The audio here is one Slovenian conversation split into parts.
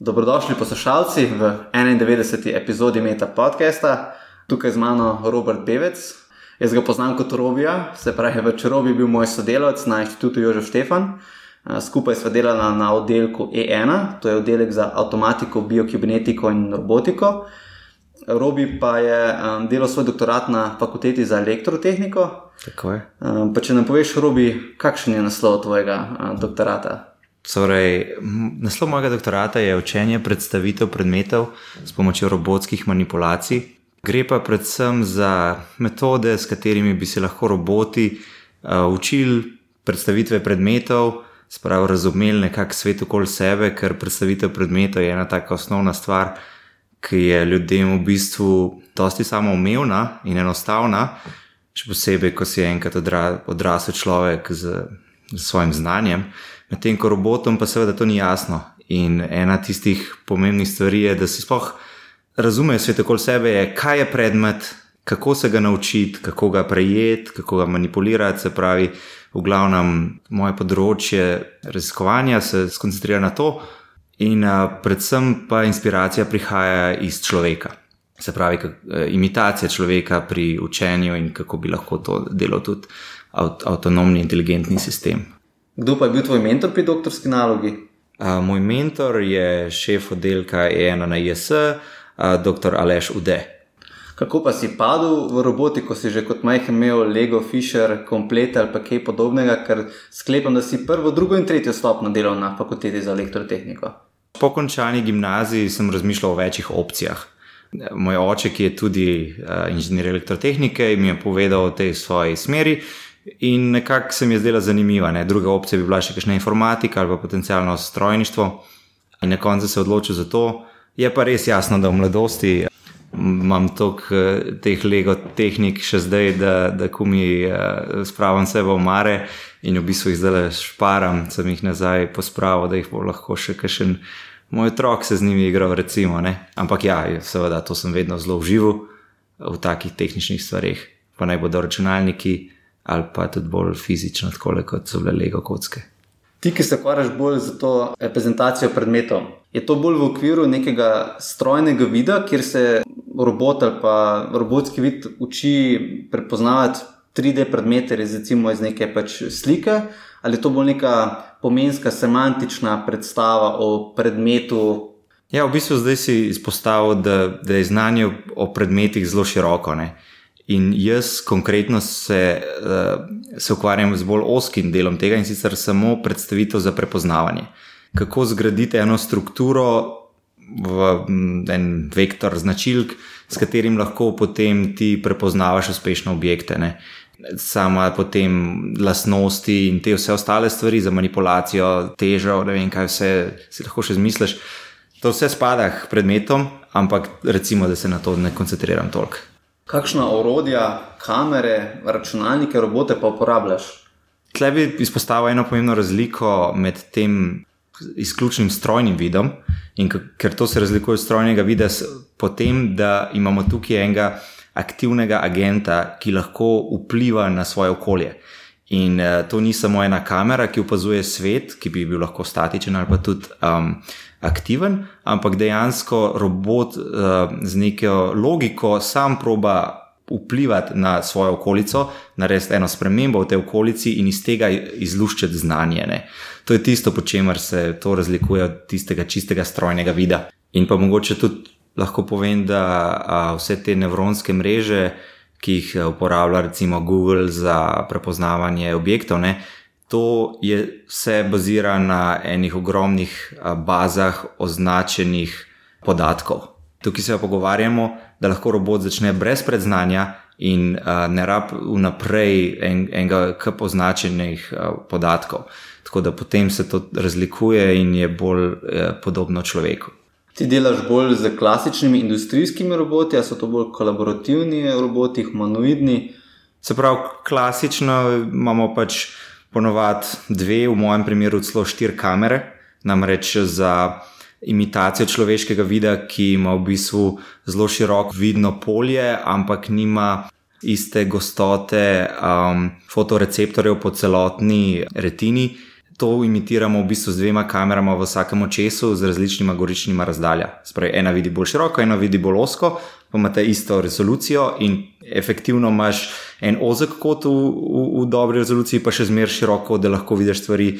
Dobrodošli poslušalci v 91. epizodi Meta podcasta. Tukaj z mano Robert Bevec. Jaz ga poznam kot Robija, se pravi, več Robi bil moj sodelavec na inštitutu Jožef Štefan. Skupaj sva delala na oddelku E1, to je oddelek za avtomatiko, biokibernetiko in robotiko. Robi pa je um, delal svoj doktorat na fakulteti za elektrotehniko. Tako je. Um, če nam poveš, Robi, kakšen je naslov tvojega uh, doktorata? Torej, naslov mojega doktorata je učenje predstavitev predmetov s pomočjo robotskih manipulacij. Gre pa predvsem za metode, s katerimi bi se lahko roboti uh, učili predstavitve predmetov, spravo razumeli nekako svet okoli sebe, ker predstavitev predmetov je ena taka osnovna stvar ki je ljudem v bistvu dosti samoumevna in enostavna, še posebej, ko si enkrat odra, odrasel človek z, z svojim znanjem, medtem ko robotom pa seveda to ni jasno. In ena tistih pomembnih stvari je, da si sploh razumejo svet okoli sebe, je, kaj je predmet, kako se ga naučiti, kako ga prejeti, kako ga manipulirati. Se pravi, v glavnem, moje področje raziskovanja se skoncentrira na to, In uh, predvsem pa inspiracija prihaja iz človeka. Se pravi, uh, imitacija človeka pri učenju in kako bi lahko to delal tudi avt, avtonomni, inteligentni sistem. Kdo pa je bil tvoj mentor pri doktorski nalogi? Uh, moj mentor je šef oddelka ENA na IS, uh, dr. Aleš Ude. Kako pa si padel v robotiko, si že kot majhen imel Lego, Fisher, komplet ali pa kaj podobnega, ker sklepam, da si prvo, drugo in tretjo stopno delal na fakulteti za elektrotehniko. Po končani gimnaziji sem razmišljal o večjih opcijah. Moj oče, ki je tudi uh, inženir elektrotehnike, mi je povedal o tej svoji smeri. In nekako se mi je zdela zanimiva. Ne? Druga opcija bi bila še kakšna informatika ali pa potencijalno strojništvo. In na koncu se je odločil za to. Je pa res jasno, da v mladosti imam toliko eh, teh lego tehnik še zdaj, da, da ko mi uh, spravim sebe v mare in v bistvu jih zdaj šparam, sem jih nazaj pospravil, da jih bo lahko še kakšen moj otrok se z njimi igral. Recimo, Ampak ja, seveda, to sem vedno zelo užival v takih tehničnih stvareh, pa naj bodo računalniki ali pa tudi bolj fizično, tako kot so bile lego kocke. Ti, ki se ukvarjaš bolj z to reprezentacijo predmetov, je to bolj v okviru nekega strojnega vida, kjer se robot ali pa robotski vid uči prepoznavati 3D predmete, recimo iz neke pač slike, ali je to bolj neka pomenska semantična predstava o predmetu. Ja, v bistvu zdaj si izpostavil, da, da je znanje o predmetih zelo široko. Ne? In jaz konkretno se, uh, se ukvarjam z bolj oskim delom tega in sicer samo predstavitev za prepoznavanje. Kako zgraditi eno strukturo v en vektor značilk, s katerim lahko potem ti prepoznavaš uspešne objekte. Ne? Sama potem lastnosti in te vse ostale stvari za manipulacijo, težo, ne vem, kaj vse si lahko še zmisliš. To vse spada k predmetom, ampak recimo, da se na to ne koncentriram toliko. Kakšna orodja, kamere, računalnike, robote pa uporabljaš? Tle bi izpostavil eno pomembno razliko med tem izključnim strojnim vidom, in ker to se razlikuje od strojnega vida, potem, da imamo tukaj enega aktivnega agenta, ki lahko vpliva na svoje okolje. In uh, to ni samo ena kamera, ki opazuje svet, ki bi bil lahko statičen ali pa tudi um, aktiven, ampak dejansko robot uh, z neko logiko sam proba vplivati na svojo okolico, narediti eno spremembo v tej okolici in iz tega izluščiti znanje. Ne. To je tisto, po čemer se to razlikuje od tistega čistega strojnega vida. In pa mogoče tudi lahko povem, da a, vse te nevronske mreže, ki jih uporablja recimo Google za prepoznavanje objektov, ne, to je vse bazira na enih ogromnih bazah označenih podatkov. Tukaj se pogovarjamo, da lahko robot začne brez predznanja in uh, ne rab vnaprej en, enega kup označenih uh, podatkov. Tako da potem se to razlikuje in je bolj uh, podobno človeku. Ti delaš bolj z klasičnimi industrijskimi roboti, ali so to bolj kolaborativni roboti, humanoidni? Se pravi, klasično imamo pač ponovadi dve, v mojem primeru celo štiri kamere, namreč za imitacijo človeškega vida, ki ima v bistvu zelo široko vidno polje, ampak nima iste gostote um, fotoreceptorjev po celotni retini. to imitiramo v bistvu z dvema kamerama v vsakem očesu z različnima goričnima razdaljami. Spravi, ena vidi bolj široko, ena vidi bolj osko, pa imate isto rezolucijo in efektivno imaš en ozek kot v, v, v dobri rezoluciji, pa še zmeraj široko, da lahko vidiš stvari.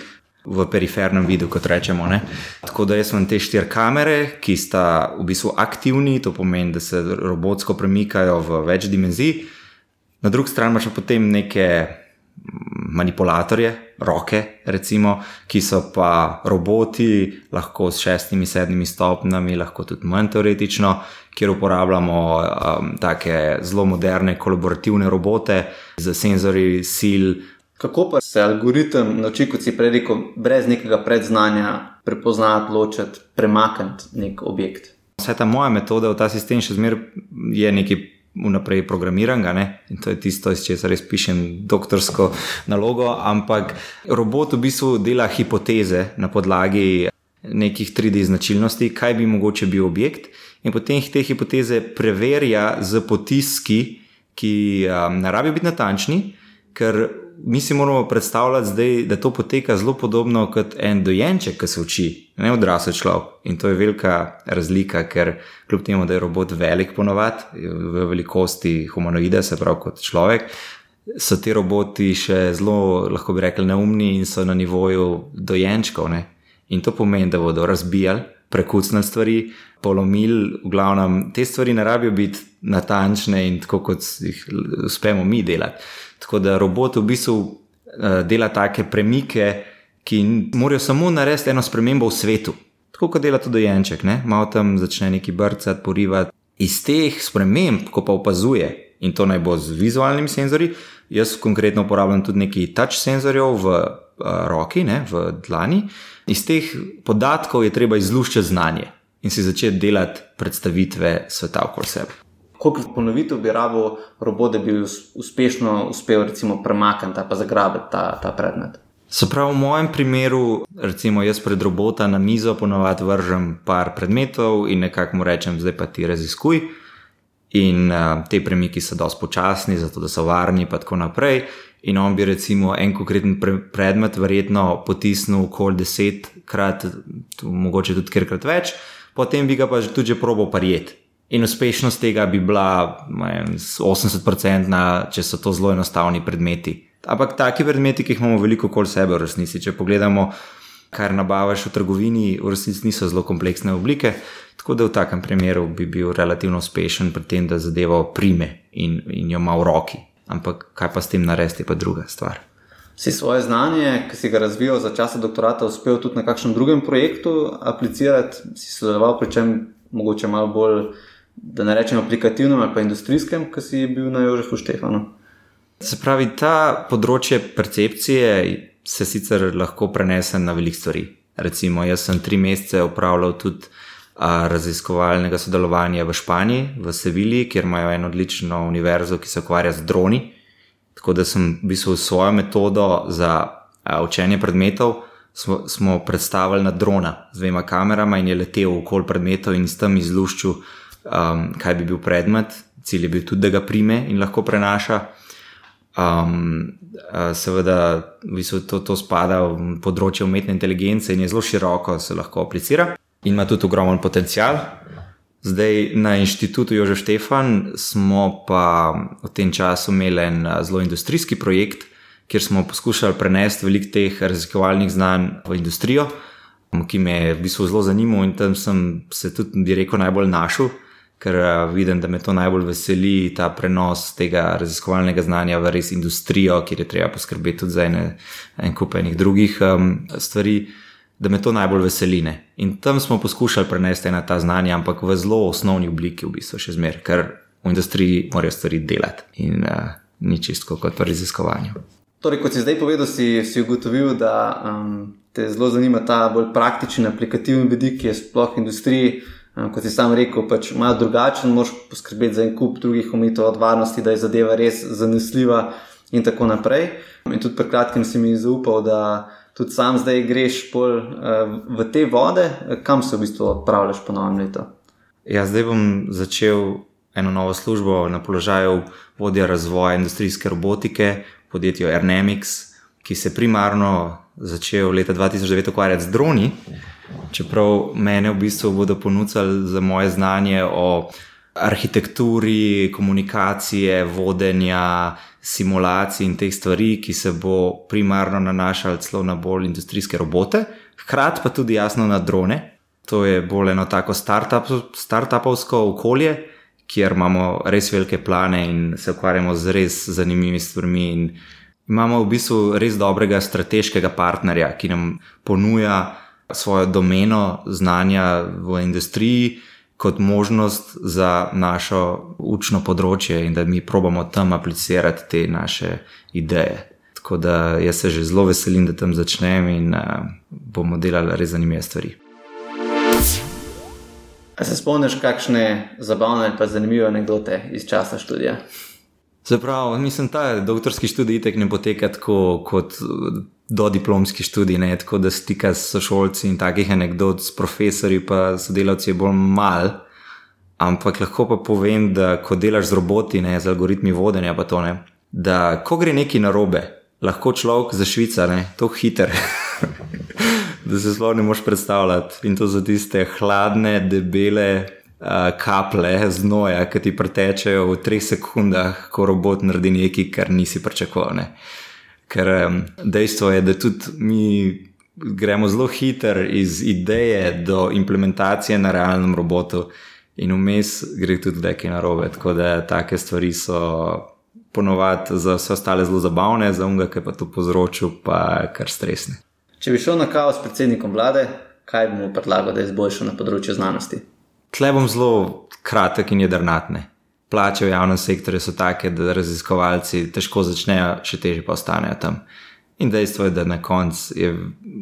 V perifernem vidu, kot rečemo. Ne? Tako da jaz imam te štiri kamere, ki sta v bistvu aktivni, to pomeni, da se robotsko premikajo v več dimenzij. Na drugi strani imaš potem neke manipulatorje, roke, recimo, ki so pa roboti, lahko s šestimi, sedmimi stopnjami, lahko tudi manj teoretično, kjer uporabljamo um, take zelo moderne kolaborativne robote z senzori, sil. Kako pa se algoritem nauči, kot si prej rekel, brez nekega predznanja prepoznati, ločiti, premakniti nek objekt? Vse ta moja metoda v ta sistem še zmeraj je nekaj vnaprej programiranega ne? in to je tisto, iz česar res pišem doktorsko nalogo. Ampak robot v bistvu dela hipoteze na podlagi nekih 3D značilnosti, kaj bi mogoče bil objekt, in potem te hipoteze preverja z potiski, ki um, ne rabijo biti natančni, ker mi si moramo predstavljati, zdaj, da to poteka zelo podobno kot en dojenček, ki se uči, ne odrasel človek. In to je velika razlika, ker kljub temu, da je robot velik, ponovadi v velikosti humanoida, se pravi kot človek, so ti roboti še zelo, lahko bi rekli, neumni in so na nivoju dojenčkov. Ne? In to pomeni, da bodo razbijali, prekucnili stvari, polomili, v glavnem, te stvari ne rabijo biti natančne in tako, kot jih uspemo mi delati. Tako da robot v bistvu uh, dela take premike, ki morajo samo narediti eno spremembo v svetu. Tako kot dela tudi dojenček, ne? malo tam začne neki brcati, porivati. Iz teh sprememb, ko pa opazuje, in to naj bo z vizualnimi senzori, jaz konkretno uporabljam tudi nekaj touch senzorjev v roki, ne? v dlani. Iz teh podatkov je treba izluščiti znanje in si začeti delati predstavitve sveta okoli sebe koliko ponovitev bi rabo robot, da bi uspešno uspel recimo, premakniti ali zagrabiti ta, ta predmet. Se pravi, v mojem primeru, recimo jaz pred robota na mizo ponovadi vržem par predmetov in nekako mu rečem, zdaj pa ti raziskuj. In uh, te premiki so dosti počasni, zato da so varni, in tako naprej. In on bi recimo en konkreten pre predmet verjetno potisnil okoli desetkrat, mogoče tudi kjerkrat več, potem bi ga pa tudi že probo parijet. In uspešnost tega bi bila 80-odstotna, če so to zelo enostavni predmeti. Ampak taki predmeti, ki jih imamo veliko okoli sebe, v resnici, če pogledamo, kar nabavaš v trgovini, v resnici niso zelo kompleksne oblike. Tako da v takem primeru bi bil relativno uspešen pri tem, da zadevo prime in, in jo ima v roki. Ampak kaj pa s tem narediti, pa druga stvar. Si svoje znanje, ki si ga razvijal za časa doktorata, uspel tudi na kakšnem drugem projektu aplicirati, si sodeloval pri čem mogoče malo bolj da ne rečem aplikativnem ali pa industrijskem, ki si bil na Jožefu Štefanu. Se pravi, ta področje percepcije se sicer lahko prenese na velik stvari. Recimo, jaz sem tri mesece upravljal tudi raziskovalnega sodelovanja v Španiji, v Sevilji, kjer imajo eno odlično univerzo, ki se ukvarja z droni. Tako da sem v bistvu svojo metodo za a, učenje predmetov. Smo, smo predstavili na drona z dvema kamerama in je letel okoli predmetov in s tem izluščil um, kaj bi bil predmet, cilj je bil tudi, da ga prime in lahko prenaša. Um, seveda, v bistvu to, to spada v področje umetne inteligence in je zelo široko, se lahko aplicira in ima tudi ogromen potencial. Zdaj na inštitutu Jožef Štefan smo pa v tem času imeli en zelo industrijski projekt, kjer smo poskušali prenesti veliko teh raziskovalnih znanj v industrijo, ki me je v bistvu zelo zanimalo in tam sem se tudi, bi rekel, najbolj našel ker uh, vidim, da me to najbolj veseli, ta prenos tega raziskovalnega znanja v res industrijo, kjer je treba poskrbeti tudi za ene, en kup enih drugih um, stvari, da me to najbolj veseli. Ne? In tam smo poskušali prenesti ena ta znanja, ampak v zelo osnovni obliki, v bistvu še zmeraj, ker v industriji morajo stvari delati in uh, ni čisto kot v raziskovanju. Torej, kot si zdaj povedal, si, si ugotovil, da um, te zelo zanima ta bolj praktičen, aplikativen vidik, ki je sploh v industriji. Eh, kot si sam rekel, pač malo drugačen, moš poskrbeti za en kup drugih omitev od varnosti, da je zadeva res zanesljiva in tako naprej. In tudi pred kratkim si mi zaupal, da tudi sam zdaj greš pol uh, v te vode, kam se v bistvu odpravljaš po novem letu. Ja, zdaj bom začel eno novo službo na položaju vodja razvoja industrijske robotike, podjetju Ernemics, ki se primarno začel leta 2009 ukvarjati z droni, čeprav mene v bistvu bodo ponudili za moje znanje o arhitekturi, komunikacije, vodenja, simulacij in teh stvari, ki se bo primarno nanašal celo na bolj industrijske robote, hkrati pa tudi jasno na drone. To je bolj eno tako start-upovsko okolje, kjer imamo res velike plane in se ukvarjamo z res zanimivimi stvarmi. Imamo v bistvu res dobrega strateškega partnerja, ki nam ponuja svojo domeno znanja v industriji kot možnost za našo učno področje in da mi probamo tam aplicirati te naše ideje. Tako da jaz se že zelo veselim, da tam začnem in uh, bomo delali res zanimive stvari. A se spomniš, kakšne zabavne in zanimive anekdote iz časa študija? Zapravo, mislim, ta doktorski študij tek ne poteka tako kot do diplomski študij, ne tako da stika s sošolci in takih anekdot s profesori, pa sodelavci je bolj mal. Ampak lahko pa povem, da ko delaš z roboti, ne z algoritmi vodenja, pa to ne, da ko gre neki narobe, lahko človek za Švica, ne, to hiter. da se sploh ne moš predstavljati. In to za tiste hladne, debele uh, kaple znoja, ki ti pretečejo v treh sekundah, ko robot naredi nekaj, kar nisi pričakoval. Ker um, dejstvo je, da tudi mi gremo zelo hitro iz ideje do implementacije na realnem robotu, in vmes gre tudi nekaj narobe. Tako da take stvari so ponovadi za vse ostale zelo zabavne, za unga, ki pa to povzročil, pa kar stresne. Če bi šel na kavo s predsednikom vlade, kaj bi mu predlagal, da je izboljšal na področju znanosti? Tle bom zelo kratek in jedrnatne. Plače v javnem sektorju so take, da raziskovalci težko začnejo, še teže pa ostanejo tam. In dejstvo je, da na koncu je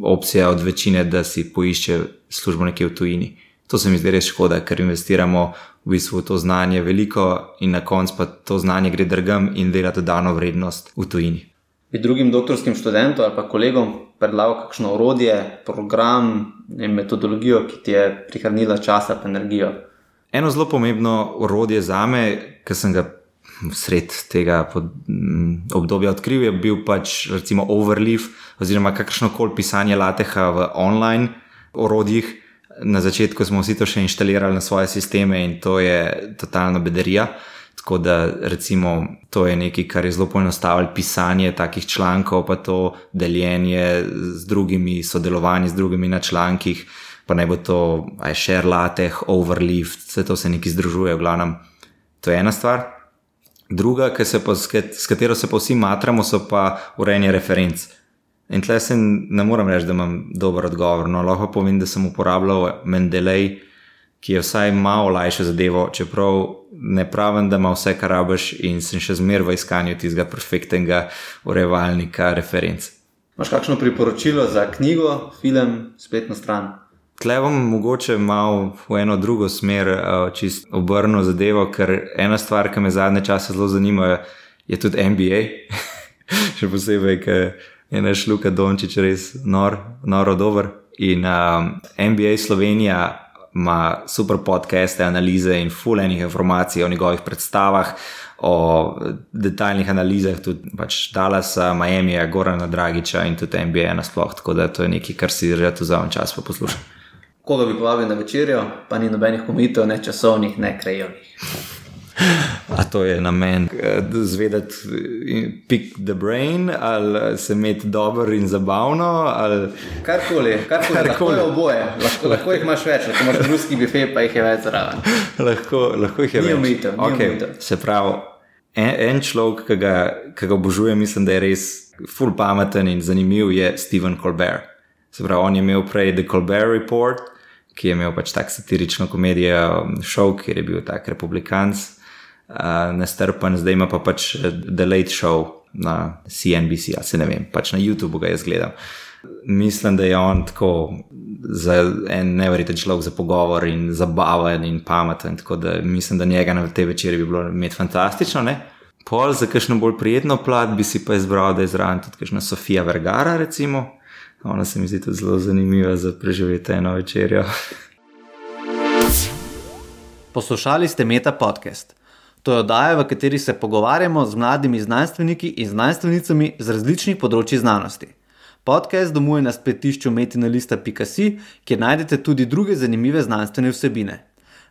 opcija od večine, da si poišče službo nekje v tujini. To se mi zdi res škoda, ker investiramo v bistvu to znanje veliko in na koncu pa to znanje gre drgam in dela dodano vrednost v tujini. Bi drugim doktorskim študentom ali pa kolegom predlagal kakšno orodje, program, ne, metodologijo, ki ti je prihranila čas in energijo. Eno zelo pomembno orodje za me, ki sem ga sred tega pod, m, obdobja odkril, je bil pač recimo Overleaf oziroma kakršno koli pisanje lateha v online orodjih. Na začetku smo vsi to še inštalirali na svoje sisteme in to je totalna bederija. Tako da, recimo, to je nekaj, kar je zelo poenostavljeno, pisanje takih člankov, pa to deljenje z drugimi, sodelovanje z drugimi na člankih, pa naj bo to share lateh, overlift, vse to se nekaj združuje, v glavnem. To je ena stvar. Druga, pa, s katero se pa vsi matramo, so pa urejanje referenc. In tle se ne morem reči, da imam dober odgovor. No, lahko povem, da sem uporabljal Mendeley ki je vsaj malo lajše zadevo, čeprav ne pravim, da ima vse, kar rabiš, in sem še zmeraj v iskanju tistega perfektnega urevalnika referenc. Máš kakšno priporočilo za knjigo, film, spletno stran? Tle bom mogoče malo v eno drugo smer uh, čist obrnil zadevo, ker ena stvar, ki me zadnje čase zelo zanima, je tudi NBA. še posebej, ker je naš Luka Dončić res nor, noro dober. In um, NBA Slovenija ima super podcaste, analize in fulejnih informacij o njegovih predstavah, o detaljnih analizah, tudi pač Dallasa, Miami, Gorana Dragiča in tudi NBA nasploh. Tako da to je nekaj, kar si že tu zavem čas poslušati. Koga bi povabil na večerjo, pa ni nobenih komitev, ne časovnih, ne krajovnih. A to je namen, zvedeti, pick the brain, ali se imeti dobro in zabavno. Ali... Karkoli, karkoli, lahko je oboje, lahko, lahko jih imaš več, lahko imaš ruski bife, pa jih je več zraven. lahko, lahko jih je ni več. Umitev, okay. Se pravi, en, en človek, ki ga, ki ga obožujem, mislim, da je res full pameten in zanimiv, je Steven Colbert. Se pravi, on je imel prej The Colbert Report, ki je imel pač tak satirično komedijo, šov, kjer je bil tak republikanc uh, nestrpen, zdaj ima pa pač eh, The Late Show na CNBC, ali se ne vem, pač na YouTubu ga jaz gledam. Mislim, da je on tako za en nevreten človek za pogovor in zabaven in pameten. Tako da mislim, da njega na te večeri bi bilo imeti fantastično. Ne? Pol za kakšno bolj prijetno plat bi si pa izbral, da je zraven tudi kakšna Sofija Vergara, recimo. Ona se mi zdi tudi zelo zanimiva za preživeti eno večerjo. Poslušali ste Meta podcast. To je oddaja, v kateri se pogovarjamo z mladimi znanstveniki in znanstvenicami z različnih področji znanosti. Podcast domuje na spletišču metinalista.si, kjer najdete tudi druge zanimive znanstvene vsebine.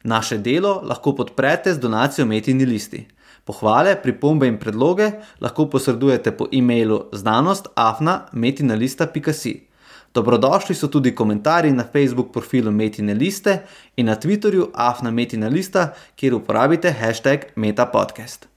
Naše delo lahko podprete z donacijo Metini listi. Pohvale, pripombe in predloge lahko posredujete po e-mailu znanost.afna.metinalista.si. Dobrodošli so tudi komentarji na Facebook profilu Metine liste in na Twitterju Afna Metina lista, kjer uporabite hashtag MetaPodcast.